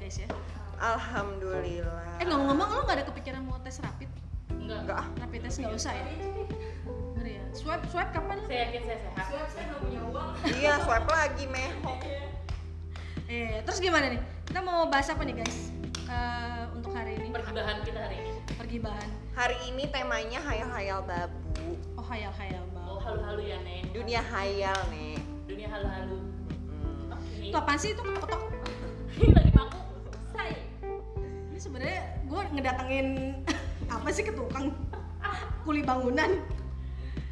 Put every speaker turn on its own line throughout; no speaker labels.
sehat ya guys ya?
Alhamdulillah.
Eh ngomong-ngomong lu gak ada kepikiran mau tes rapid?
enggak
Enggak ah.
Rapid test nggak usah ya? Ngeri ya? Swab, swab kapan lu?
saya yakin saya sehat saya nggak punya uang
Iya, swipe lagi mehok.
Eh, terus gimana nih? Kita mau bahas apa nih guys? Eh, untuk hari ini
pergibahan kita hari ini
pergi bahan.
Hari ini temanya hayal-hayal babu.
Oh hayal-hayal
oh
bang.
halu-halu ya nih
Dunia hayal nih.
dunia halu-halu
Hmm.
oke
Itu apaan sih itu ketok-ketok?
ini lagi paku saya
Ini sebenarnya gue ngedatengin apa sih ke tukang kuli bangunan?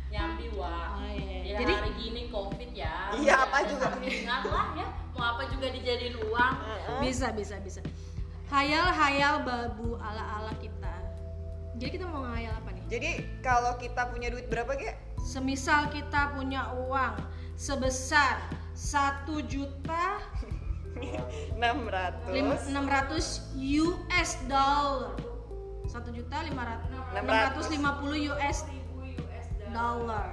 nyambi wah
Oh, iya.
ya
Jadi
hari gini covid ya
Iya,
Ya,
apa juga.
ingat lah ya mau apa juga dijadiin uang
bisa bisa bisa. Hayal-hayal babu ala-ala kita. Jadi kita mau ngayal apa nih?
Jadi kalau kita punya duit berapa ge?
Semisal kita punya uang sebesar satu juta
600.
Lim- 600 US dollar. 1 juta 500 650 US dollar.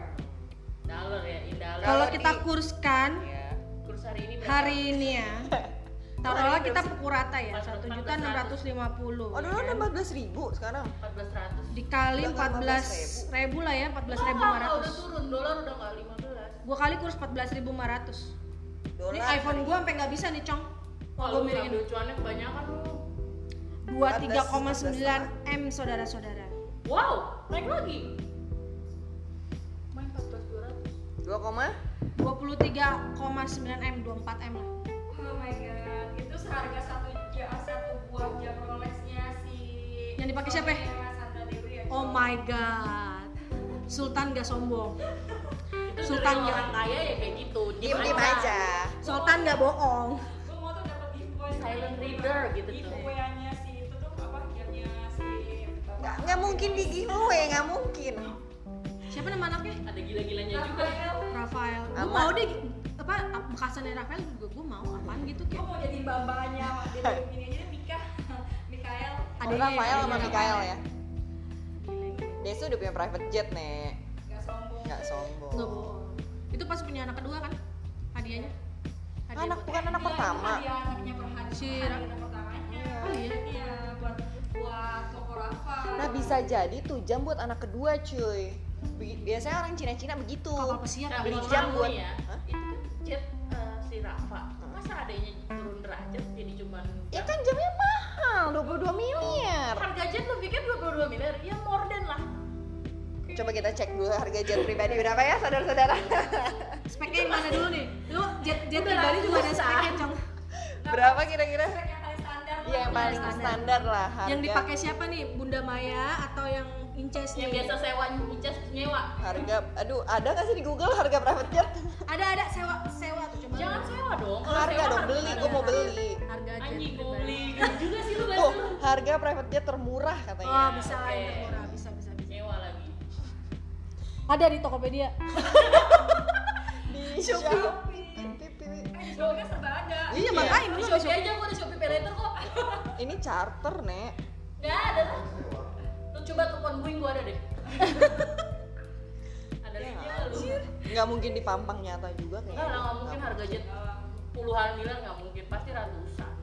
dollar ya in dollar
Kalau kita kurskan
Iya.
kurs hari ini berapa?
hari ini ya. Taruhlah kita pukul rata ya, 1 juta 650.
Oh, dulu nambah 14 ribu sekarang.
1400
Dikali
Udah
14 ribu lah ya, 14 ribu
Wah, udah turun dolar udah nggak 15
Gua kali kurs 14.500. Ini
Dolar.
iPhone gua sampai nggak bisa nih, Cong.
Wah, lu
miringin.
ngambil cuannya kebanyakan lu
23,9 M saudara-saudara.
Wow, naik lagi. Main 14 200.
2, koma?
23,9 M, 24 M lah.
Oh my god, itu seharga satu ja, satu buah jam Rolexnya si
Yang dipakai siapa ya?
suaminya Sandra Dewi ya.
Oh my god. Sultan gak sombong. Sultan
dari orang kaya ya kayak gitu.
Diem diem aja.
Sultan gak bohong.
Gue mau tuh dapat giveaway
Silent reader gitu tuh.
Giveaway-nya si itu tuh apa jamnya si
Nggak, nggak mungkin di giveaway, nggak mungkin.
Siapa nama anaknya?
Ada gila-gilanya juga.
Rafael.
Gue
Apa?
mau deh apa bekasannya Rafael juga gue mau apaan gitu
Gue
kayak
mau jadi bambanya dia ini aja deh Mika Mikael.
Adanya
Rafael sama Mikael ya. Desu udah punya private jet, Nek. Nggak sombong.
Nggak bohong. Itu pas punya anak kedua kan? Hadiahnya. Hadiah
Anak bukan anak pertama.
Dia anaknya pertamanya.
Oh, iya.
Iya, buat buat Rafa.
Nah bisa jadi tuh jam buat anak kedua cuy. Bi- Biasanya orang Cina-Cina begitu.
pesiar
Nah,
kali.
beli jam buat-
ya.
Hah?
Itu kan jet eh, si Rafa. Masa adanya turun derajat jadi cuman
Ya kan jamnya mahal, 22 miliar.
harga jet lu pikir 22 miliar? Ya more than lah.
Coba kita cek dulu harga jet pribadi berapa ya saudara-saudara.
Speknya yang mana dulu nih? Lu jet jet pribadi juga ada speknya, Cong.
berapa kira-kira?
Spek yang paling standar.
Iya yang paling
standar.
standar lah harga.
Yang dipakai siapa nih? Bunda Maya atau yang Inces
Yang
nih?
biasa sewa Icas nyewa.
Harga, aduh ada nggak sih di Google harga private jet?
Ada ada sewa sewa tuh coba.
Jangan sewa dong. Kalau
Harga
sewa
dong
harga
beli,
ada.
gue mau beli.
Harga jet
Anjing gue beli. Juga sih lu
Oh, harga private jet termurah katanya.
Oh, bisa
Oke.
yang termurah, bisa Ada di Tokopedia.
Di Shopee.
Di Shopee kan serba ada.
Iya, makanya
Di Shopee aja gua ada Shopee Paylater kok.
Ini charter, Nek.
Nggak ada lah. Lu coba telepon Boeing gua ada deh. ada
Ya,
lu.
Nggak mungkin di Pampang nyata juga
Enggak
kayaknya.
lah, nggak mungkin harga jet puluhan miliar nggak mungkin, pasti ratusan.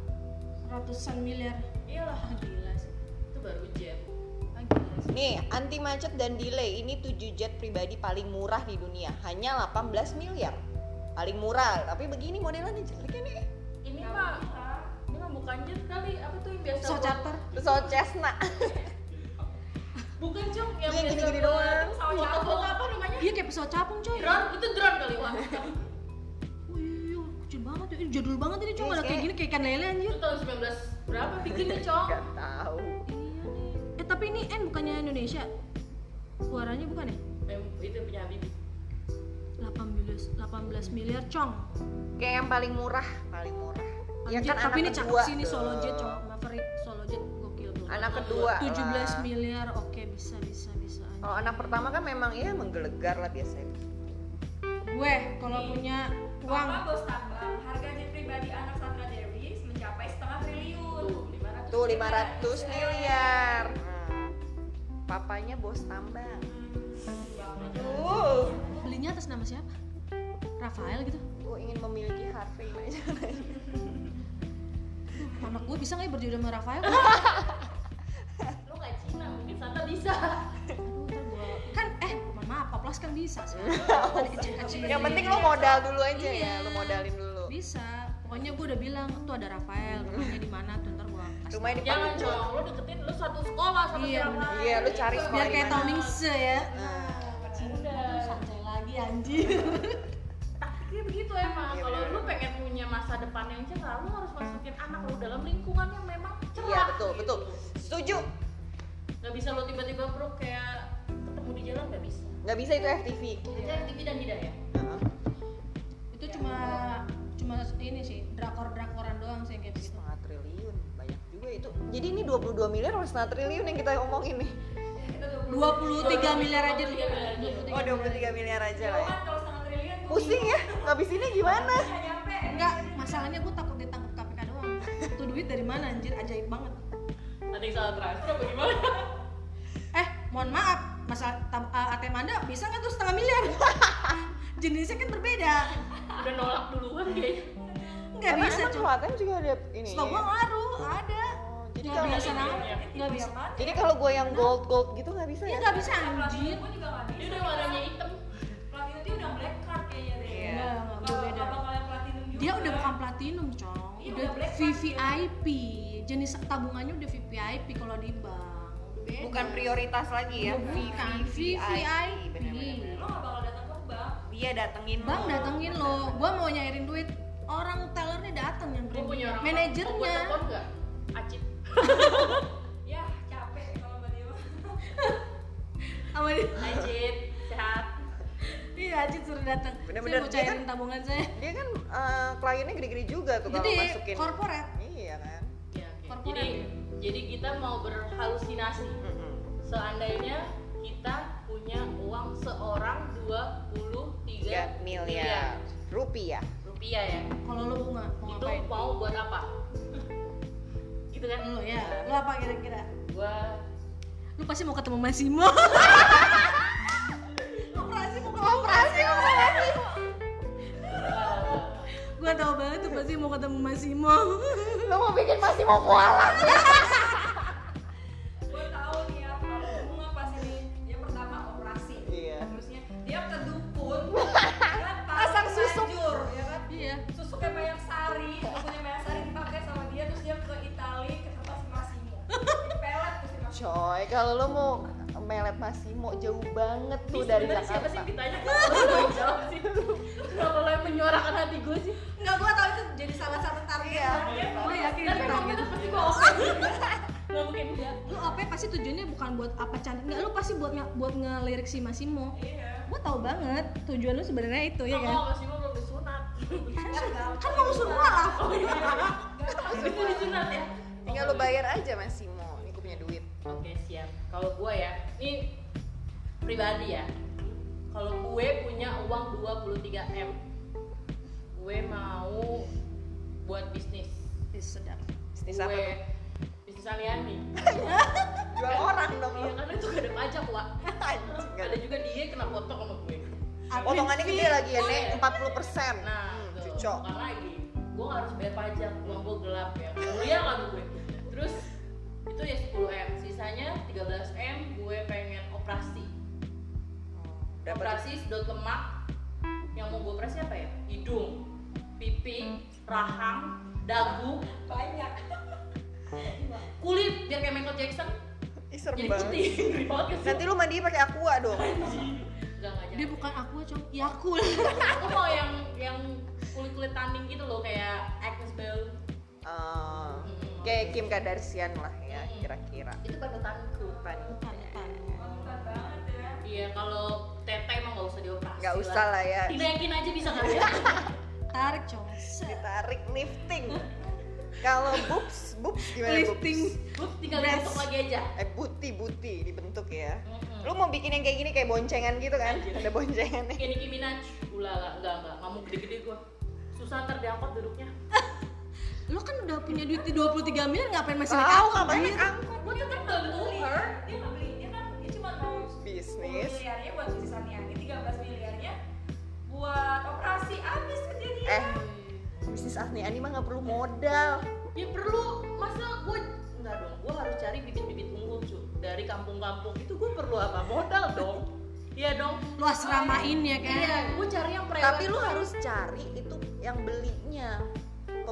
Ratusan miliar.
Iyalah,
Ah, gila sih.
itu baru jet.
Nih, anti macet dan delay ini 7 jet pribadi paling murah di dunia, hanya 18 miliar. Paling murah, tapi begini modelannya jelek nih.
Ini mah, ini mah bukan jet kali, apa tuh yang biasa?
So
buat-
charter.
Pesawat Cessna.
Bukan cung, yang
Yang
biasa
gini-gini
buat
doang.
Foto-foto apa namanya?
Iya kayak pesawat capung coy.
Drone, itu drone kali wah.
Wih, kecil banget ya. Ini jadul banget ini cuma
Iya,
kayak
kayak-
gini kayak ikan lele anjir.
Itu tahun 19 berapa bikinnya cong?
Gak tahu.
Iya. Eh tapi ini N bukannya Indonesia? Suaranya bukan ya?
Itu punya Habibie
18 18 miliar cong.
Kayak yang paling murah, paling murah. Ya
Anjir,
kan
tapi
anak
ini cakep
kedua
sih ini Solo Jet cong. Maverick Solo Jet gokil tuh.
Anak kedua.
17
lah.
miliar. Oke, bisa bisa bisa. anjir.
Kalau anak pertama kan memang ya menggelegar lah biasanya.
Gue kalau punya uang
Papa bos tambang, harga jet pribadi anak Sandra Dewi mencapai setengah triliun.
tuh 500
Tuh 500 miliar. Papanya bos tambang. Tuh.
belinya atas nama siapa? Rafael gitu.
Gue ingin memiliki Harvey aja.
Anak gue bisa nggak ya berjodoh sama Rafael?
lu kayak Cina mungkin Santa bisa
Aduh, ntar gua kan eh mohon maaf Paplas kan bisa.
Yang penting lo modal dulu aja
Iya.
ya, lo modalin dulu.
Bisa. Pokoknya gue udah bilang tuh ada Rafael, rumahnya di mana tuh ntar.
Rumahnya di
jangan cowok lu deketin lu satu sekolah sama
Iya, bener.
Iya, lu cari sekolah
Biar kayak. Toming Se ya.
Nah,
udah
Santai lagi anjir.
taktiknya begitu emang
Iya,
kalau lu pengen punya masa depan yang cerah lu harus masukin anak lu dalam lingkungan yang memang cerah
Iya betul
gitu.
betul. Setuju.
nggak bisa lu tiba-tiba bro kayak ketemu di jalan nggak bisa
Nggak bisa itu FTV.
itu TV dan hidayah
Heeh.
Itu
Jadi ini 22 miliar atau setengah triliun yang kita omongin nih.
Kita
23 miliar aja dulu.
23
Oh 23 miliar aja lah ya.
kan
Pusing ya, ngabisinnya gimana?
Enggak, masalahnya gue takut ditangkap KPK doang. Itu duit dari mana anjir? Ajaib banget.
ada yang salah transfer apa gimana
Eh, mohon maaf, masalah uh, ATM Anda bisa nggak tuh setengah miliar? Jenisnya kan berbeda.
udah nolak duluan kayaknya
Nggak bisa,
kalau ATM juga ada ini.
Setahu gue ngaruh, ada.
Jadi
Nggak
kalau
bisa nang, nggak bisa.
jadi kalau gue yang gold gold gitu nggak bisa
Ya
ya?
nggak bisa anjir.
pun juga nggak
dia
bisa.
udah warnanya hitam
Platinum dia udah black card kayaknya deh.
Iya.
Enggak, enggak, gue beda.
kalau kalian platinum juga.
Dia udah bukan platinum, Cong.
Iya,
Udah VVIP. Jenis tabungannya udah VVIP kalau di bank. Beda.
Bukan prioritas lagi ya.
Bukan,
VVIP.
Lo nggak bakal datang ke bank.
Dia datengin lo.
Bang datengin lo, gua mau nyairin duit. Orang tellernya datang yang
gue punya
manajernya.
Ya capek kalau mbak dia.
Sama dia.
acit sehat
Iya, Ajit suruh datang.
Bener-bener,
Saya mau cairin
kan-
tabungan saya.
Dia kan eh, kliennya gede-gede juga tuh kalau masukin.
corporate.
Iya kan.
ya, oke.
Korporat
jadi
ya?
jadi kita mau berhalusinasi seandainya kita punya uang seorang 23
3 miliar rupiah.
rupiah ya
Kalau lo bunga mau
itu
ngapain?
mau buat apa gitu kan
Lo ya. Lo apa kira-kira?
gua
Lu pasti mau ketemu Masimo. operasi mau ketemu operasi operasi. Gua tahu banget tuh pasti mau ketemu Masimo.
Lo mau bikin mau kualat. Coy, kalau lo mau melet Masimo jauh banget tuh
Ini
dari
sebenarnya siapa
Jakarta.
sih yang ditanya lu nggak jawab sih lo yang menyuarakan hati gue sih
Enggak, gua tahu itu jadi salah satu target.
Iya.
Gue yakin
dan
itu
memang
target.
itu pasti gue oke nggak mungkin enggak
Lu OP pasti tujuannya bukan buat apa cantik. Enggak, lu pasti buat buat ngelirik si Masimo.
Iya.
Gua tahu banget tujuan lu sebenarnya itu ya kan.
kalau mau belum disunat
Kan mau lu suruh maaf.
itu disunat ya
Tinggal lo bayar aja Masimo.
Kalau gue ya, ini pribadi ya. Kalau gue punya uang 23 m, gue mau buat bisnis.
Ih, sedap.
Bisnis apa
gue
tuh?
bisnis aliani.
Jual orang dong
Iya karena itu gak ada pajak wak.
Gak
Ada juga dia kena potong sama gue.
Potongannya gede lagi ya, Nek.
Iya.
40 persen.
Nah,
Hmm,
bukan lagi. Gue gak harus bayar pajak, uang gue gelap ya. Kuliah kan gue. Terus itu ya 10 m, sisanya 13 m gue pengen operasi.
Dapat
operasi sedot lemak yang mau gue operasi apa ya hidung pipi rahang dagu
Banyak.
kulit biar kayak Michael Jackson
Ih, serem
jadi
banget.
putih ya,
Nanti lu mandi pakai aqua dong.
Enggak, enggak
Dia bukan aku, Cong. Yakul.
aku mau yang yang kulit kulit tanding gitu loh kayak Agnes Bell
Eh,
Hmm.
kayak Kim Kardashian lah ya. Kira-kira?
Itu panutanku
panutan.
Ya.
iya kalau tete emang nggak usah dioperasi
nggak usah lah ya.
Dinaikin aja bisa kali ya
tarik cong
ditarik lifting. Kalau boobs boobs gimana
Lifting.
boobs
tinggal dibentuk lagi aja.
Eh buti buti dibentuk ya.
Mm-mm.
lu mau bikin yang kayak gini kayak boncengan gitu kan? Ada boncengannya.
Kayak Nicki Minaj. Ulala enggak enggak nggak. Mau gede-gede gua. Susah ntar diangkut duduknya
lu kan udah punya duit di 23 miliar ngapain masih naik angkot,
ngapain naik angkot?
Gua tuh kan bantu her.
Dia nggak beli, dia kan dia cuma mau 10
bisnis.
miliarnya buat bisnis Aniani, 13 miliarnya buat operasi. Habis kerja dia.
eh bisnis Asni Ani mah nggak perlu modal.
Ya perlu. Masa gua enggak dong. Gua harus cari bibit-bibit unggul cu. Dari kampung-kampung itu gua perlu apa? Modal dong. Iya dong.
Lu asramain ya kan
iya gua cari yang prewed
tapi lu harus cari itu yang belinya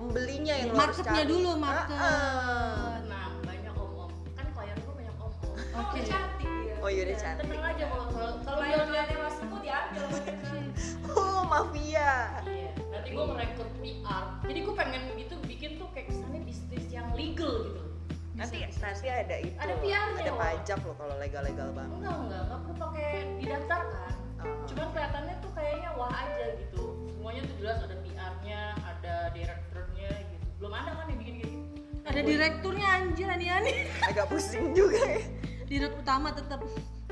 pembelinya yang
Marketnya
cari
dulu, market.
Ah,
nah banyak om-om kan klien gua banyak om-om
Oh,
Oke.
udah cantik
ah. oh iya udah cantik
tenang aja kalau kalau dia
lihatnya Mas Iko diambil
oh mafia
Iya, nanti gue ngerekrut PR. Jadi gue pengen gitu bikin tuh kayak kesannya bisnis yang legal gitu.
nanti nanti ada itu
Ada PR-nya
ada pajak loh kalau legal legal banget
Enggak, enggak, enggak perlu pakai didaftarkan.
Ah.
Cuman kelihatannya tuh kayaknya wah aja gitu. Semuanya tuh jelas ada PR-nya, ada gitu. Belum ada kan yang bikin gitu.
ada direkturnya anjir ani ani
agak pusing juga ya
direktur utama tetap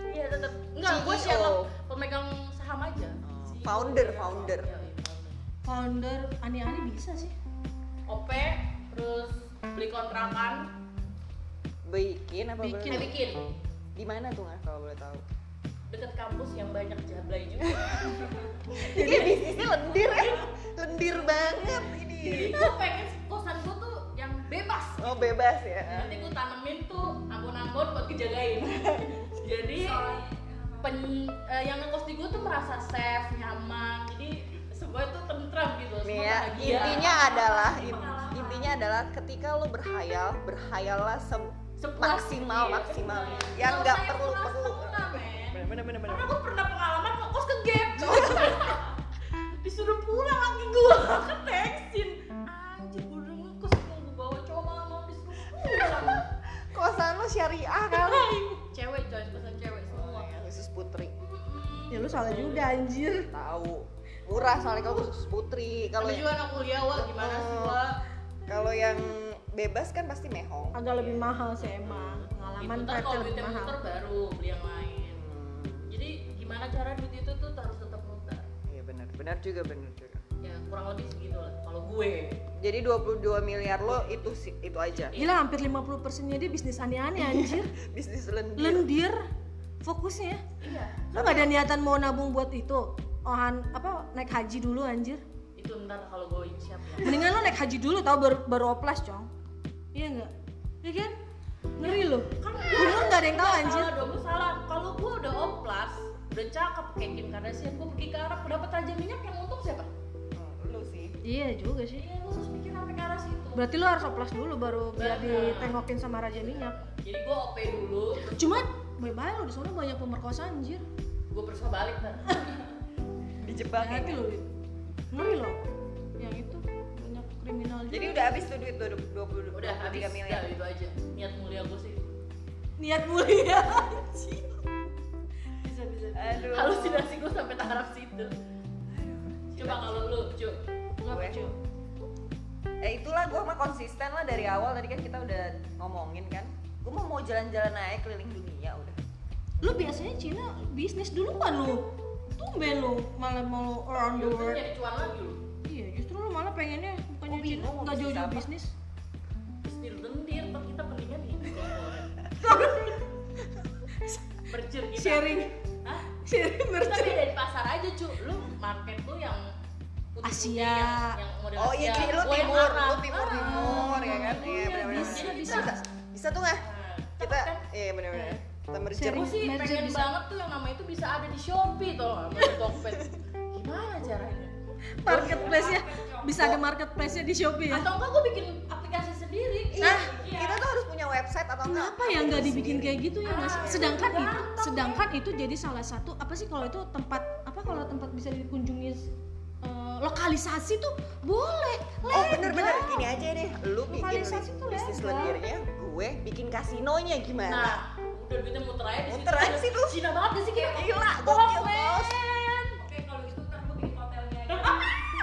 Iya tetap. Enggak, gue
CEO.
siapa pemegang saham aja.
Oh, founder,
ya.
founder.
Iya, iya, founder.
founder ani ani bisa sih
OP, terus beli kontrakan,
bikin apa
Bikin.
eh
boleh
bikin
di mana tuh nggak kalau boleh tahu
deket kampus yang banyak jablay juga.
ini bisnisnya lendir lendir banget
Jadi
ini
gue pengen gue bebas.
oh bebas ya
Nanti gue tanemin tuh ambon-ambon buat dijagain. Jadi pen, eh, yang ngekos di gue tuh merasa safe, nyaman. Jadi semua itu tentram gitu.
nih
semua
ya intinya adalah
Pengalaman.
intinya adalah ketika lo berhayal berhayallah se-
Sepuas
maksimal
iya.
maksimalnya yang
Nggak
perlu perlu bener bener bener
Karena gue pernah pengalaman ngekos ke gap. Disuruh pulang lagi gue ke teksin.
Kosan lo syariah kali
cewek coy, kosan cewek semua.
khusus putri.
Ya lu salah juga anjir.
Tahu. Murah soalnya kalau khusus putri. Kalau
juga anak kuliah wah gimana sih
Oh.
wah?
kalau yang bebas kan pasti mehong.
Agak lebih mahal sih emang. Pengalaman
Gitu ntar
private
kalau duitnya
mahal.
muter baru beli yang lain.
Hmm,
Jadi gimana cara duit itu tuh harus tetap muter.
iya benar. Benar juga benar juga.
Ya kurang lebih segitu lah. Kalau gue.
Jadi 22 miliar lo itu sih itu aja?
Gila hampir 50 persennya dia bisnis aneh-aneh anjir.
bisnis lendir.
Lendir fokusnya.
Iya.
Lu gak ada niatan mau nabung buat itu? Ohan apa naik haji dulu anjir?
Itu ntar kalau gue siap ya.
mendingan lu naik haji dulu tau baru, baru oplas cong. Iya nggak? Iya kan? Ngeri lu.
Kan
umur gak ada yang tahu anjir.
Salah dong, salah. Kalau gue udah oplas, udah cakep kayak Kim Kardashian, gue pergi ke Arab, dapat raja minyak yang untung siapa?
Iya juga sih.
Iya, lu harus mikir sampai ke arah situ.
berarti lu harus oplas dulu baru biar ditengokin sama raja minyak.
Jadi gue OP dulu,
cuman bye-bye lo di sana banyak pemerkosaan anjir.
Gue berusaha balik ntar.
dijebak ya
hati lo ngeri lo yang itu banyak kriminal juga.
jadi udah habis tuh duit 20
Udah habis,
23 miliar.
udah itu aja. Niat mulia gue sih.
niat mulia anjir. Bisa bisa
aduh.
Halusinasi gue sampai taraf situ. Coba kalau lu, cu.
Gue. Eh itulah gue mah konsisten lah dari awal. Tadi kan kita udah ngomongin kan. Gue mau mau jalan-jalan naik keliling dunia udah.
Lu biasanya Cina bisnis dulu kan lu. Tumben lu malah mau around the
Yaudah
world.
cuan lagi lu.
iya justru lu malah pengennya bukannya
Oh,
Cina nggak
bisnis
jauh-jauh bisnis.
Bisnis lendir, toh kita pentingnya di Berjur kita.
sharing.
Hah?
sharing
Kita
merchant
beda di pasar aja cu. Lu market tuh yang
Asia.
yang, yang
oh iya jadi lu
yang
timur lu timur
Ah.
timur ya kan iya
Iya,
benar-benar
bisa,
bisa
bisa.
bisa tuh nggak
Nah,
kita
kan?
iya benar-benar kita merger.
Gue sih
Merger
pengen
bisa.
banget tuh yang nama itu bisa ada di Shopee tuh sama di Tokped. Gimana caranya?
marketplace nya bisa ada marketplace nya di Shopee ya
Atau enggak gue bikin aplikasi sendiri?
Iya,
Iya.
kita tuh harus punya website atau enggak?
Kenapa ya nggak dibikin
sendiri.
kayak gitu ya sih?
Ah,
Sedangkan itu, sedangkan itu jadi salah satu apa sih kalau itu tempat apa kalau tempat bisa dikunjungi eh, lokalisasi tuh boleh.
Oh bener-bener
legal.
gini aja deh, lu bikin
Lokalisasi tuh
bisnis lendirnya, gue gue bikin kasinonya gimana
Nah, udah duitnya muter aja di situ.
Muter aja situ.
Cina banget gak sih kayak
Gila,
Oh,
gokil. Bos.
Oke kalau gitu ntar gue bikin hotelnya aja.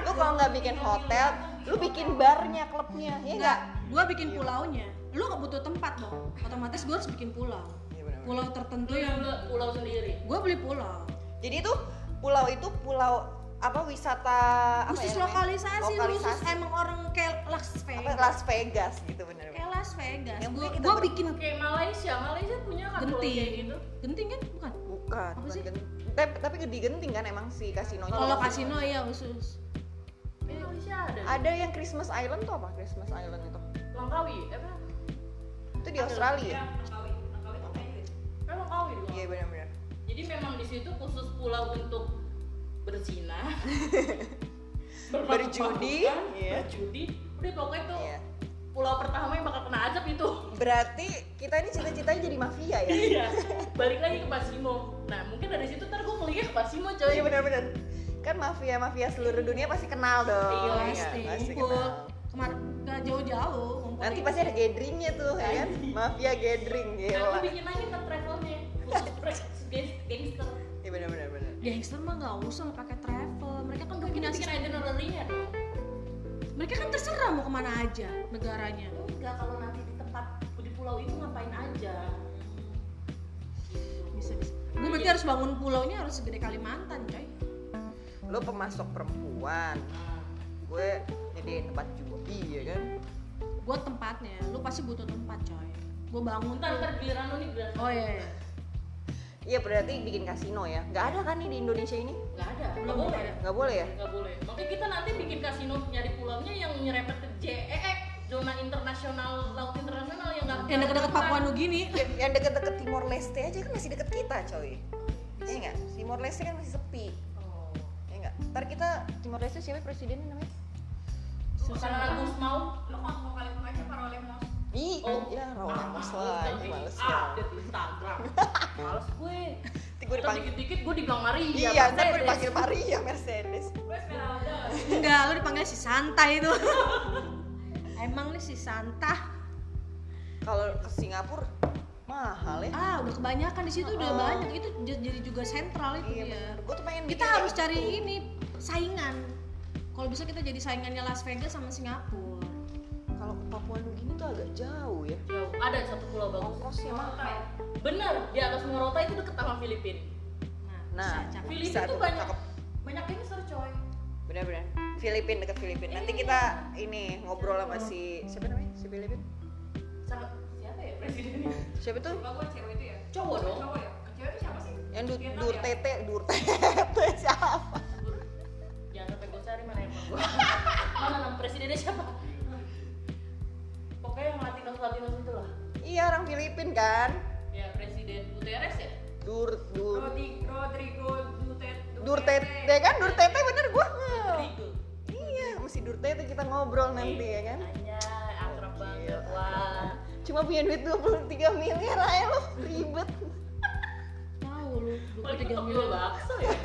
lu kalau nggak bikin hotel lu bikin barnya klubnya ya
Enggak, gua bikin pulaunya. Lu nggak butuh tempat dong. Otomatis gua harus bikin pulau.
Iya.
Pulau tertentu
Lu
yang
pulau sendiri.
gua beli pulau.
jadi itu pulau itu pulau apa wisata apa
Khusus
ya namanya?
lokalisasi,
lokalisasi
khusus emang orang kayak Las
apa
Vegas.
Las Vegas gitu bener
Kayak Las Vegas.
Yang
gua
ber-
bikin
Kayak Malaysia, Malaysia punya kan pulau kayak
genting.
gitu.
Genting kan? Bukan.
bukan
Apa
bukan
sih?
gen- tapi, tapi di genting kan emang si kasinonya
Kalau kasino ya khusus.
Malaysia ada.
ada yang Christmas Island tuh apa Christmas Island itu
Langkawi, eh, apa?
itu di Australia
Ya, Langkawi, Langkawi tuh kayak gitu.
Langkawi dong.
iya benar-benar
Jadi memang di situ khusus pulau untuk berzina,
Berjudi,
bermabuk-mabukan,
iya.
berjudi. Udah pokoknya tuh
Iya.
pulau pertama yang bakal kena azab itu.
berarti kita ini cita-citanya jadi mafia ya
Iya. Balik lagi ke Pasimo. Nah mungkin dari situ ntar gue melihat ke Pasimo coy.
iya benar-benar kan mafia mafia seluruh dunia pasti kenal dong
Iya,
ya,
pasti.
pasti
Ngumpul.
kenal
Kemarin nggak jauh-jauh.
nanti pasti ada gatheringnya tuh ya kan mafia gathering
Nah
gila
gue bikin lagi Gangster
mah nggak usah nggak pakai travel. Mereka kan
Kita bikin itinerary-nya dong.
Mereka kan terserah mau ke mana aja negaranya.
Enggak kalau nanti di tempat di pulau itu ngapain aja.
Bisa bisa. Gue berarti harus bangun pulaunya harus segede Kalimantan, coy.
lo pemasok perempuan
Nah,
gue nyediain tempat juga iya kan
Gue tempatnya, lu pasti butuh tempat, coy. Gue bangun
ntar
tuh.
ntar giliran lu nih giliran.
Oh iya, iya.
Iya berarti bikin kasino ya nggak ada kan nih di Indonesia ini
Nggak ada. Nggak
Belum
boleh.
ada.
nggak boleh ya
Nggak boleh. Makanya kita nanti bikin kasino nyari pulaunya yang nyerempet ke JEE zona internasional laut internasional yang nggak
Yang dekat-dekat Papua Nugini.
yang, yang deket-deket Timor Leste aja kan masih deket kita coy iya nggak Timor Leste kan masih sepi
Oh.
ya nggak ntar kita Timor Leste siapa presidennya namanya
Karena Agus mau
Lo kalau mau kali aja paroleh mos.
Ih,
Oh.
ya Lemos
Ah,
lagi, males
ah,
ya.
update Instagram. Males gue.
Nanti gue dipanggil.
dikit-dikit gue dibilang Maria.
Iya, ntar gue dipanggil Maria Mercedes.
Enggak, lu dipanggil si Santa itu. Emang nih si Santa.
Kalau ke Singapura mahal ya.
Ah, udah kebanyakan di situ udah
Oh.
banyak. Itu jadi juga sentral itu
Iya,
dia.
bener. Gue tuh pengen
Kita harus cari
gitu.
ini saingan. Kalau bisa kita jadi saingannya Las Vegas sama Singapura.
Kalau ke Papua Nugini tuh agak jauh ya.
Jauh. Ada satu pulau bagus.
Ongkosnya mahal.
Bener, di atas Morotai itu deket sama Filipina.
Nah,
bisa, cakep.
Filipina
Bisa
tuh banyak
cakep.
banyak gangster coy.
Bener-bener. Filipin dekat Filipin. Nanti kita ini ngobrol sama si siapa namanya? Si Filipin.
Sama siapa ya presidennya?
Siapa tuh?
Gue cewek itu ya.
Cowok dong.
Cowok ya. Cewek itu siapa sih?
Yang du
Vietnam
Dur
ya?
Tete, Dur Tete siapa?
Jangan sampai gue cari mana emang gue. mana nama presidennya siapa? Pokoknya yang Latinos Latinos itu lah.
Iya orang Filipin kan.
Ya presiden Guterres ya.
Dur Dur
Rodrigo Duterte.
Dur Tete kan Dur Tete bener gua.
Rigo.
Iya, mesti Dur Tete kita ngobrol nanti ya kan.
Anjay, akrab banget wah.
Cuma punya duit 23 miliar aja lo ribet.
Tahu lu
Paling
23
kita jual
miliar.
bakso ya.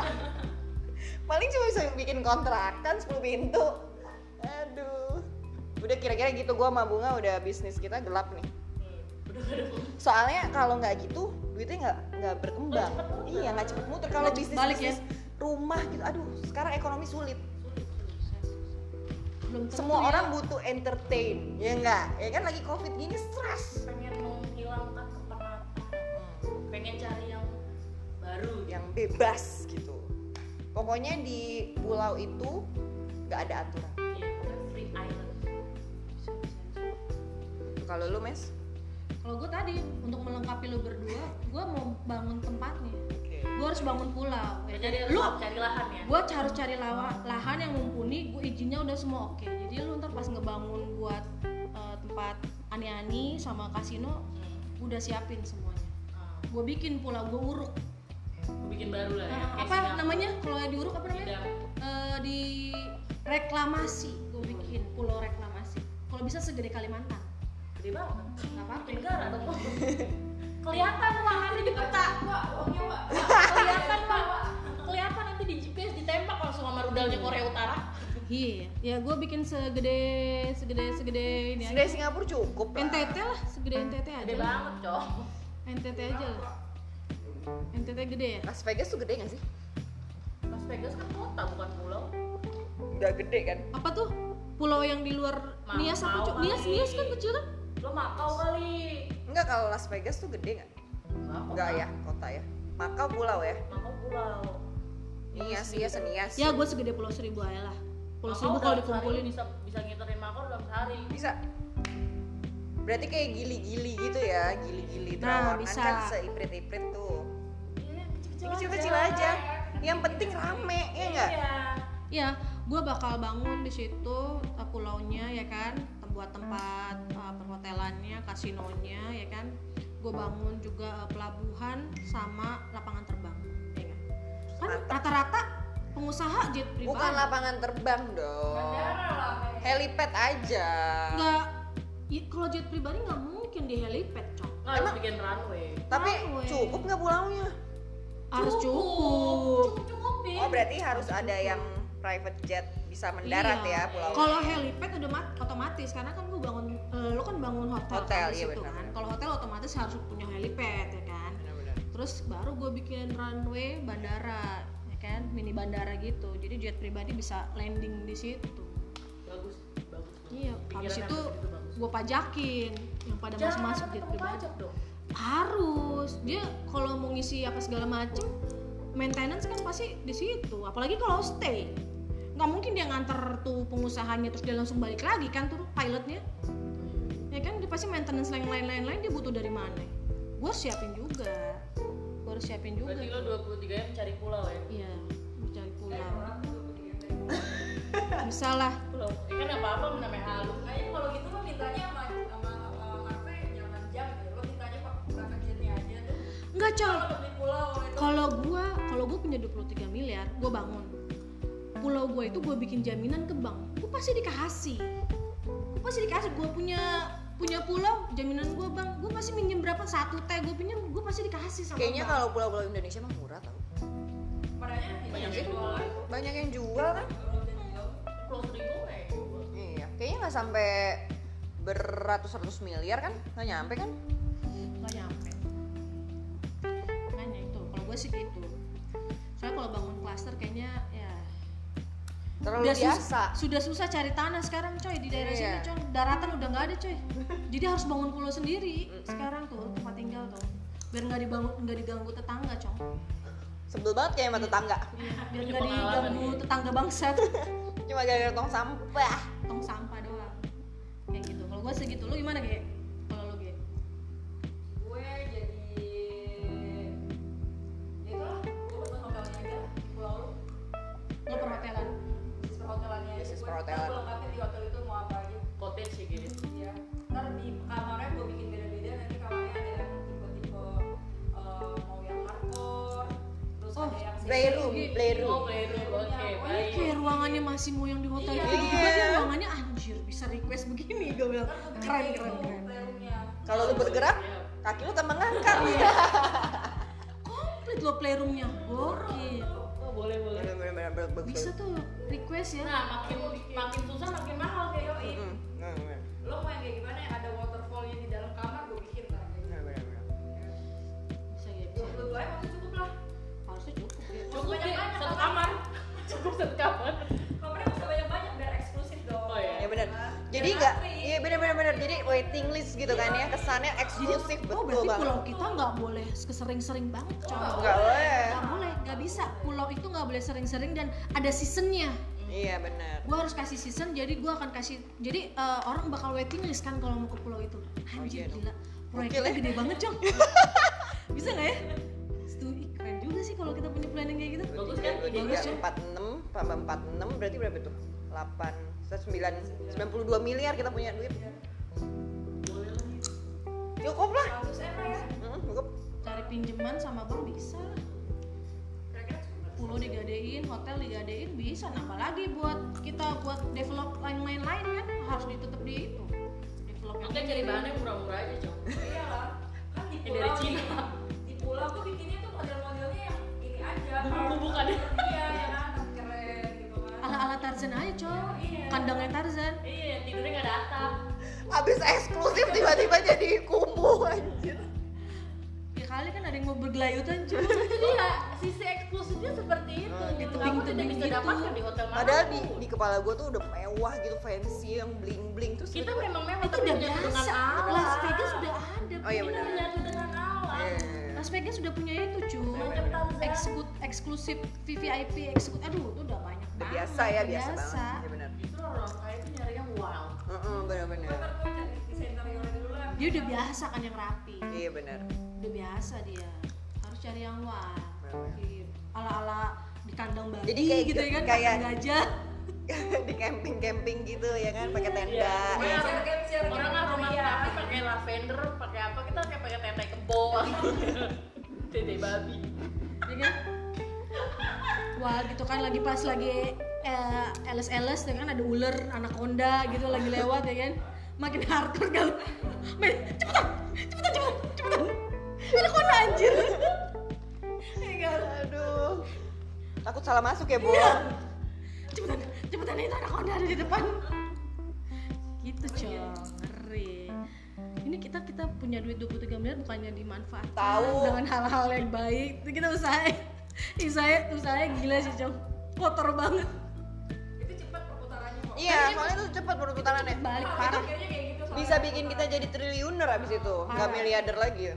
Paling cuma bisa bikin kontrakan 10 pintu. Aduh. Udah kira-kira gitu gua sama Bunga udah bisnis kita gelap nih. Soalnya kalau nggak gitu duitnya nggak nggak berkembang. Iya nggak cepet muter kalau bisnis
balik ya.
rumah gitu. Aduh sekarang ekonomi sulit.
Belum
Semua
ya.
orang butuh entertain, ya enggak? Ya kan lagi covid gini stres.
pengen menghilangkan kepenatan. Pengen cari yang baru.
Yang bebas gitu. Pokoknya di pulau itu nggak ada aturan. Kalau lu mes?
Kalau gue tadi untuk melengkapi lu berdua, gue mau bangun tempatnya. Gue harus bangun pulau. ya
Jadi harus
lu
cari lahan ya.
gue harus cari lawa- lahan yang mumpuni gue izinnya udah semua oke jadi lu ntar pas ngebangun buat eh, tempat ani-ani sama kasino
Hmm.
udah siapin semuanya
Ah,
gue bikin pulau gue uruk
bikin baru lah ya.
Nah, apa
Singapura.
namanya kalau di uruk apa namanya. Eh, di reklamasi gue bikin pulau reklamasi kalau bisa segede Kalimantan
Gede banget.
nggak apa-apa
Pakai negara dong. Kelihatan ruangannya di peta.
Uangnya.
Kelihatan pak. Kelihatan nanti di GPS ditembak langsung sama rudalnya Korea Utara.
Iya, ya gue bikin segede segede segede ini
Segede
aja.
Singapura cukup lah.
NTT lah, segede NTT aja.
Gede
lah.
banget, Cok.
NTT aja lah. NTT gede ya?
Las Vegas tuh gede gak sih?
Las Vegas kan kota bukan pulau.
Udah gede kan?
Apa tuh? Pulau yang di luar
Mau-
Nias apa? Nias. Nias kan kecil kan?
Lo Makau kali.
Enggak kalau Las Vegas tuh gede gak?
Enggak,
Enggak ya, kota ya. Makau pulau ya.
Makau pulau.
Nias, iya senias.
Ya gue segede Pulau Seribu aja lah. Pulau
Makau
Seribu kalau dikumpulin
bisa bisa ngiterin Makau dalam sehari.
Bisa. Berarti kayak gili-gili gitu ya, gili-gili
Nah, bisa.
kan seiprit-iprit tuh.
Iya, kecil-kecil
Kecil-kecil aja. Yang penting rame, ya enggak?
Iya.
Ya, gue bakal bangun di situ uh, pulaunya ya kan, buat tempat uh, perhotelannya, kasinonya ya kan. Gue bangun juga uh, pelabuhan sama lapangan terbang, ya kan. Kan rata-rata pengusaha jet pribadi.
Bukan lapangan terbang dong.
Bandara lah.
Helipad aja.
Nggak, i- kalau jet pribadi nggak mungkin di helipad, cok.
Nggak harus bikin runway.
Tapi
Runway.
cukup nggak pulaunya?
Harus cukup.
Cukup cukupin.
Oh berarti harus ada yang private jet bisa mendarat
Iya.
ya pulau.
Kalau helipad udah mat- otomatis karena kan gue bangun, eh, lo kan bangun hotel,
Hotel,
kan di
iya
situ
benar.
kan. Kalau hotel otomatis harus punya helipad ya kan.
Benar-benar.
Terus baru gue bikin runway bandara, ya kan, mini bandara gitu. Jadi jet pribadi bisa landing di situ.
Bagus, bagus.
Iya, habis itu gue pajakin yang pada masuk masuk jet pribadi.
pajak dong.
Harus. Dia kalau mau ngisi apa segala macem, maintenance kan pasti di situ. Apalagi kalau stay, nggak mungkin dia nganter tuh pengusahanya terus dia langsung balik lagi kan tuh pilotnya. Ya kan dia pasti maintenance lain lain lain lain dia butuh dari mana? Gue harus siapin juga. Gue harus siapin juga.
Berarti lo 23 jam cari pulau ya?
Iya, cari pulau. Bisa lah.
Pulau. Ya kan apa-apa namanya halu.
Kayaknya kalau gitu lo mintanya sama sama Harvey jangan jam gitu. Lo mintanya pak jetnya aja tuh.
Enggak, Col.
Kalau itu
Kalau gua, kalau gua punya 23 miliar, gua bangun. Pulau gua itu gua bikin jaminan ke bank. Gua pasti dikasih. Gua pasti dikasih. Gua punya punya pulau, jaminan gua bang. Gua pasti minjem berapa satu teh, gua pinjam, gua pasti dikasih sama
Kayaknya
bank.
kalau pulau-pulau Indonesia mah murah tau.
padanya
Banyak yang
jualan.
Banyak yang jual kan?
Pulau seribu kayak
Iya. Kayaknya nggak sampai beratus-ratus miliar kan? Nggak nyampe kan?
nggak nyampe. Makanya itu, kalau gua sih gitu. Soalnya kalau bangun klaster kayaknya ya
Terlalu
Udah sus-
biasa.
sudah susah cari tanah sekarang coy di daerah
Iya.
sini coy daratan udah nggak ada coy jadi harus bangun pulau sendiri sekarang tuh tempat tinggal tuh biar nggak dibangun nggak diganggu tetangga coy
Sebel banget kayak sama tetangga.
biar
Punya
nggak diganggu
ya.
tetangga bangsat
Cuma gara-gara tong sampah.
tong sampah doang kayak gitu kalau gue segitu lu gimana ge
playroom, playroom.
Oh, playroom. Oke,
Pokoknya
baik.
kayak ruangannya masih mau yang di hotel
Iya.
gitu juga dia ruangannya anjir bisa request begini gue bilang keren keren keren
playroomnya
Kalau lu bergerak,
Iya.
kaki lu tambah ngangkat.
komplit lo playroomnya gokil
Oh, boleh boleh.
Bisa tuh request ya
Nah, makin makin susah makin mahal kayak
Yoi.
Mm, bener-bener.
lo mau yang kayak gimana yang ada waterfallnya
Satu
kamar. kamarnya bisa banyak banyak biar eksklusif dong
Oh, iya.
Ya bener.
Kan?
Jadi nggak, iya bener-bener bener. Jadi waiting list gitu kan ya, kesannya eksklusif
oh
betul
berarti
banget.
pulau kita nggak boleh sering-sering banget coy
Nggak boleh.
nggak boleh nggak bisa pulau itu nggak boleh sering-sering dan ada seasonnya
Iya bener.
gue harus kasih season jadi gue akan kasih jadi eh, orang bakal waiting list kan kalau mau ke pulau itu anjir
iya dong.
gila proyeknya
ya.
gede banget cong bisa nggak ya juga sih kalau kita punya planning kayak gitu
Bagus kan?
Bagus ya.
empat enam, tambah empat enam berarti berapa tuh? Delapan, sembilan, sembilan puluh dua miliar kita punya duit. Cukup lah.
100 m lah ya
cukup.
cari pinjaman sama bank bisa lah pulau digadein hotel digadein bisa nah apalagi buat kita buat develop lain-lain lain kan harus ditutup di itu develop
Makanya cari bahannya murah-murah aja, Cok.
iya lah kan di pulau
dari Cina.
di pulau tuh bikinnya aja
kan ya?
iya ya kan keren gitu kan
ala-ala Tarzan aja cowok
Iya.
kandangnya Tarzan
iya tidurnya nggak ada atap
Abis eksklusif tiba-tiba jadi kumuh anjir.
ya kali kan ada yang mau bergelayutan cuy
iya sisi eksklusifnya seperti itu
gitu.
kamu tidak
Tebing-tebing
bisa
gitu.
dapatkan di hotel mana
Padahal di, di kepala gue tuh udah mewah gitu, fancy yang bling bling terus
kita memang mewah
itu
tapi
udah biasa Las Vegas sudah ada
Oh iya
punya.
benar.
menyatu dengan alam
Eh,
Las Vegas sudah punya itu cuy eksklusif VVIP eksklusif aduh itu udah banyak
udah
banget
biasa ya,
udah
biasa, banget. Iya benar.
justru orang kaya itu nyari yang wow
benar-benar.
Yang dulu lah.
dia udah biasa kan yang rapi
Iya benar.
udah biasa dia harus cari yang
Benar.
ala ala di kandang babi
Jadi kayak
gitu ya kan
kayak-
kandang gajah
di camping-camping gitu ya kan, pakai tenda.
Iya.
Pokoknya
Iya.
share game, share game
orang rumah tapi pakai lavender pakai apa kita kayak pakai tete kebo tete babi
ya kan wah gitu kan lagi pas lagi eh, LS-LS ya kan ada ular anaconda gitu lagi lewat ya kan makin hardcore kan main cepetan cepetan cepetan cepetan anaconda anjir ya kan
Aduh. Takut salah masuk ya, Bu.
Iya. cepetan cepetan itu anaconda ada di depan. Gitu cong ngeri. Ini kita kita punya duit 23 miliar bukannya dimanfaatkan
Tahu.
dengan hal-hal yang baik. Kita usaha usaha usaha gila sih cong kotor banget.
Itu cepat perputarannya kok.
Iya, soalnya tuh cepat perputarannya.
balik.
Itu
parah.
Kayaknya kayak gitu soalnya.
Bisa bikin kita jadi triliuner abis itu, nggak
Parah.
miliarder lagi ya.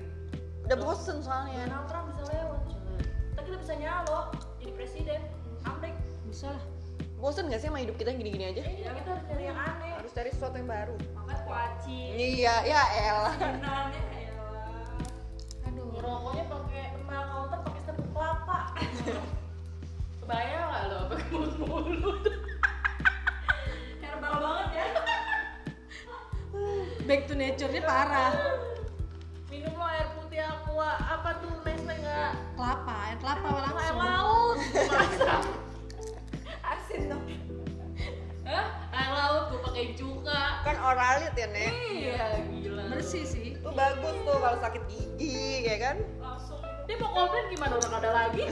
Udah bosen soalnya.
Donald Trump bisa lewat kita kita bisa nyalo jadi presiden. Amrik
bisa lah
Bosen gak sih sama hidup kita yang gini-gini aja?
iya kita harus cari yang aneh
Harus cari sesuatu yang baru.
Makan kuaci.
Iya, ya elah.
Benarnya elah.
aduh
ngerokoknya pakai emal counter pakai serbuk kelapa kebayang nggak lo pakai mulut-mulut
Herbal banget ya.
back to nature-nya parah
minum lo air putih aqua apa tuh Nestle nggak
kelapa air kelapa
air
langsung
laut masa
Asin dong.
Hah? air laut gue pakai cuka
Kan oralit ya, Nek.
iya gila
bersih sih
Itu bagus tuh kalau sakit gigi, ya kan?
Langsung
dia mau komplain gimana nggak ada lagi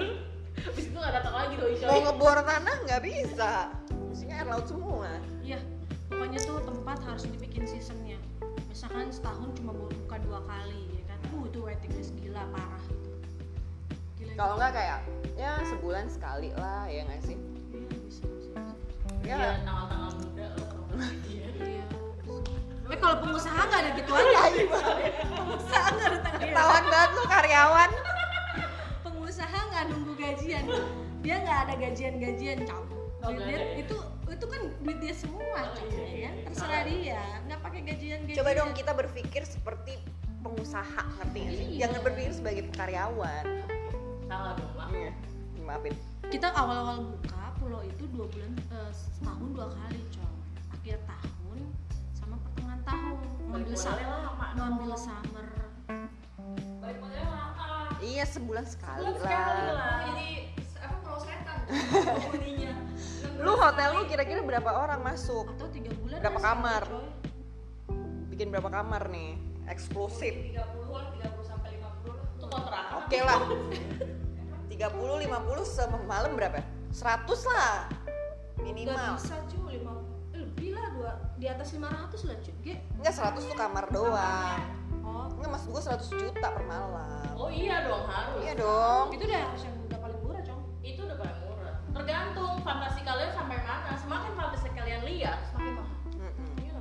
Abis itu nggak datang lagi doi
Mau ngebor tanah nggak bisa. Mestinya air laut semua.
iya pokoknya tuh tempat harus dibikin seasonnya misalkan setahun cuma buka dua kali ya kan uh itu waiting list gila parah gila
Kalau nggak kayak ya sebulan sekali lah, ya nggak sih? Ya,
iya tanggal-tanggal muda iya
iya eh kalau pengusaha nggak ada gitu aja pengusaha nggak ada tanggal
ketahuan banget lu karyawan.
pengusaha nggak nunggu gajian dia nggak ada gajian-gajian cam
Oh,
dia- itu itu kan duit dia semua
Oh, iya,
ya
iya.
kan terserah dia nggak pakai gajian-gajian
Coba dong kita berpikir seperti pengusaha, ngerti nggak sih?
Iya.
Jangan berpikir sebagai karyawan.
salah dong
Iya. Maafin.
kita awal-awal buka pulau itu dua bulan eh, setahun dua kali cong akhir tahun sama pertengahan tahun ngambil summer ngambil summer
Balik modalnya lama.
Iya sebulan sekali
Sebulan sekali
lah.
lah.
Jadi apa pulau setan.
Lu hotel lu kira-kira berapa orang masuk?
atau tiga bulan
Berapa
kan
kamar?
coy.
Bikin berapa kamar nih? Eksklusif.
30 lah, 30 sampai 50 lah.
itu kontrakan
Oke lah. 30 50 semalam berapa? 100 lah.
Nggak
Minimal.
bisa cuy lima eh, lebih lah dua di atas 500 lah cuy.
Enggak 100 tuh kamar doang.
oh
Enggak maksud gua 100 juta per malam.
oh iya dong harus
Iya dong.
itu udah harus yang udah paling murah cong
itu udah paling murah tergantung fantasi kalian sampai mana semakin fantasi kalian lihat semakin mahal. Iya?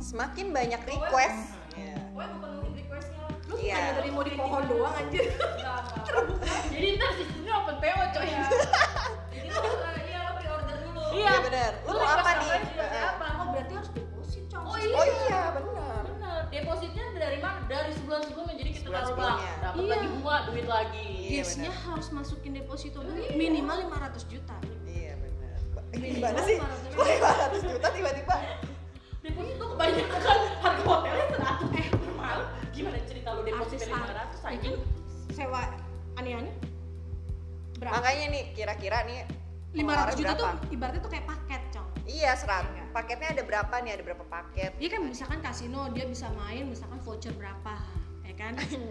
Semakin banyak request. Iya.
Pokoknya gue penuhin requestnya
lu
Iya.
bukannya dari mau di pohon doang anjir
Enggak, enggak.
jadi ntar sistemnya open PO coy
Iya. Jadi lu, eh, iya lo pre-order dulu.
Iya benar. Lu mau apa nih?
Apa?
oh berarti harus deposit cong
Oh iya.
Oh iya benar.
Bener, depositnya dari mana? Dari sebulan sebelumnya, jadi kita
Sebulan
taruh bank,
sebelumnya.
dapat
Iya.
lagi bunga, duit lagi.
Iya,
Biasanya
benar.
harus masukin deposito dulu minimal 500 juta
Iya benar. Gimana sih?
500
Kok 500 juta tiba-tiba?
Deposito kebanyakan harga hotelnya 100 eh per malam. Gimana cerita lu depositnya
Artis-
500 anjing?
sewa aneh-aneh berapa?
Makanya nih kira-kira nih
500
pengeluaran
juta tuh
berapa?
ibaratnya tuh kayak paket cong
Iya, serat. Paketnya ada berapa nih? Ada berapa paket?
Iya kan misalkan kasino dia bisa main misalkan voucher berapa ya kan
Anjing.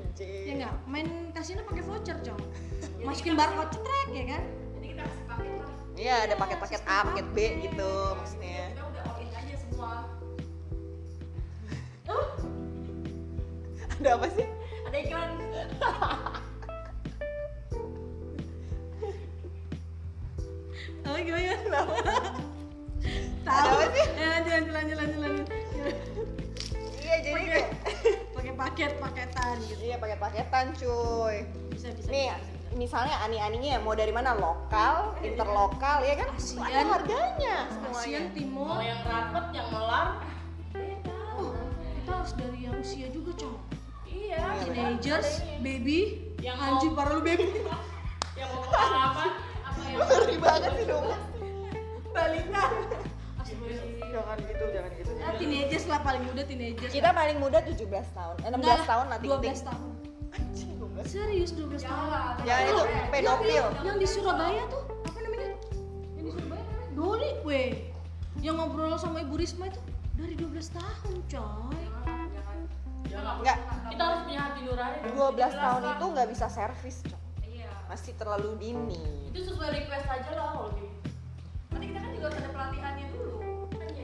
ya enggak main kasino pakai voucher cong masukin barcode cetrek ya kan
Jadi kita kasih paket lah.
Iya, ada paket-paket A, paket B gitu maksudnya.
kita udah all in aja semua
Ada apa sih?
ada iklan
Oh gimana?
Kenapa?
Tahu.
sih?
Eh, lanjut lanjut lanjut lanjut lanjut.
Iya, jadi kayak
Pakai paket paketan gitu.
iya paket-paketan cuy.
Bisa bisa.
Nih,
bisa, bisa.
misalnya ani-aninya mau dari mana? Lokal, interlokal, ya kan?
Asian.
Ada harganya
Asian
semuanya.
Timur.
mau yang rapet yang melar
Oh, kita harus dari yang usia juga, Cong.
iya
Teenagers, baby,
Yang
anjing parah lu baby.
yang mau apa
Ngeri banget sih dong.
Balita.
Jangan gitu, jangan gitu.
Ah, teenagers lah paling muda teenagers.
Kita paling muda 17 tahun, eh, 16 tahun lah ting
12 tahun.
Anjing, 12.
Serius 12 tahun.
Jangan itu pedofil.
Yang, yang di Surabaya tuh apa namanya? Yang di Surabaya namanya Doli weh. Yang ngobrol sama Ibu Risma itu dari 12 tahun, coy.
jangan
Enggak,
kita harus punya hati nurani dong.
12 tahun itu nggak bisa servis, Masih terlalu dini.
itu sesuai request aja lah kalau gitu
nanti kita kan juga harus ada pelatihannya dulu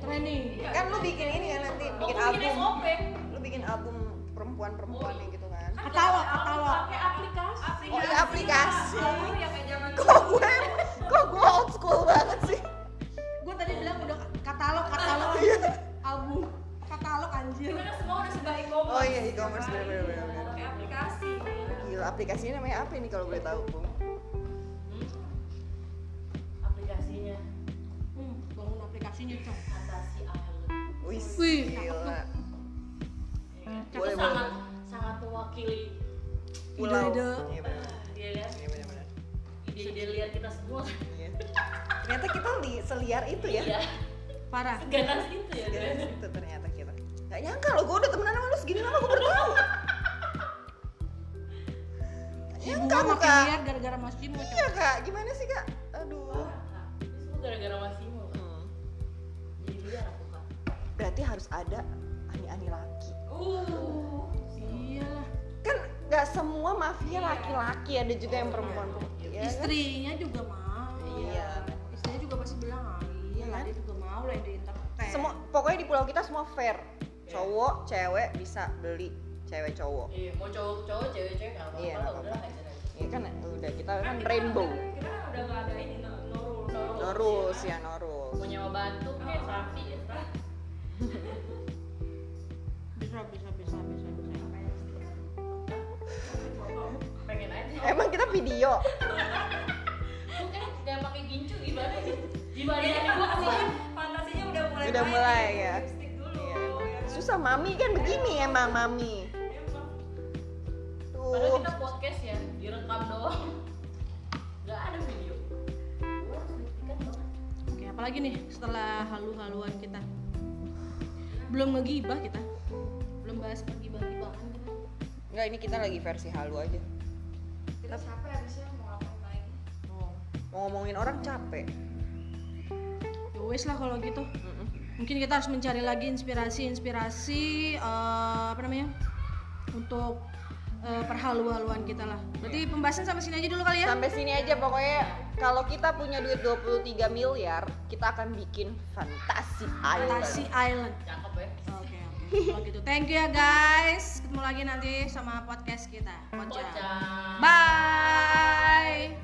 Training.
Iya,
Kan lu bikin ini kan nanti
Oh,
bikin
bikin
album. Lu bikin album perempuan-perempuan yang gitu kan.
Katalog, katalog.
pakai aplikasi
Oh iya aplikasi.
Oh, ya kayak zaman
Kok gue, kok gue old school banget sih?
Gue tadi bilang udah katalog, katalog album. Katalog anjir.
kan semua udah serba e-commerce
Oh iya e-commerce bener. bener.
pakai aplikasi
Gila aplikasinya namanya apa ini kalau boleh tahu, Bung?
Hmm. aplikasinya
Hmm, bangun aplikasinya, Cong.
Fantasi Island
Wih, gila.
Ya kan? itu
Boleh,
sangat
boleh.
sangat mewakili
Pulau.
Ide-ide.
Iya Iya bener bener.
ide-ide liar kita semua
Iya. Ternyata kita li seliar itu ya.
ya
Parah.
ganas itu ya
Segala
guys.
itu ternyata kita. Gak nyangka loh, gue udah temenan sama lu segini lama gue baru tahu. Gak
Si
nyangka
bunga
lu
makin
kak.
liar gara-gara Mas Jimo.
Iya kak, gimana sih kak? Aduh.
Semua gara-gara Mas Imo Kak.
Hmm.
jadi liar aku kak
Berarti harus ada ani-ani laki.
uh
Iyalah.
Kan gak semua mafia laki-laki, ada juga yang perempuan-perempuan. Iya kan?
Istrinya juga mau.
Iya.
Istrinya juga pasti bilang, ah, iya lah dia juga mau lah yang diinterpret.
Semua, pokoknya di pulau kita semua fair. Cowok, cewek bisa beli cewek cowok.
iya mau cowok cowok cewek cewek nggak apa-apa
Iya, nggak
udah
apa-apa.
aja
Iya kan udah kita kan
kita
rainbow.
udah- kita kan udah nggak ada ini no, no rules.
No rules.
No rules ya, no rules.
mau nyawa batu kayak sapi ya
bisa bisa bisa bisa bisa.
pengen aja
Emang kita video.
Lu kan nggak pakai gincu gimana sih gimana
Ini
ya
kan
gua
fantasinya, fantasinya udah mulai
Udah mulai, ya.
dulu
Iya.
ya kan?
Susah mami kan begini emang mami.
Padahal kita podcast ya direkam doang nggak ada video
Oke, apalagi nih setelah halu-haluan kita? Belum ngegibah kita. Belum bahas pergibah-gibahan kita.
Enggak ini kita lagi versi halu aja.
kita capek habisnya mau ngapain lagi
Oh.
Mau ngomongin orang capek.
Ya wes lah kalau gitu.
Mm-mm.
Mungkin kita harus mencari lagi inspirasi-inspirasi eh, apa namanya? Untuk eh, perhalu-haluan kita lah. Berarti pembahasan sampai sini aja dulu kali ya.
Sampai sini aja pokoknya kalau kita punya duit 23 miliar, kita akan bikin fantasi island.
Fantasi Island.
cakep ya
Oke, oke. Kalau gitu. Thank you ya guys. Ketemu lagi nanti sama podcast kita. Pocah.
Pocah.
Bye.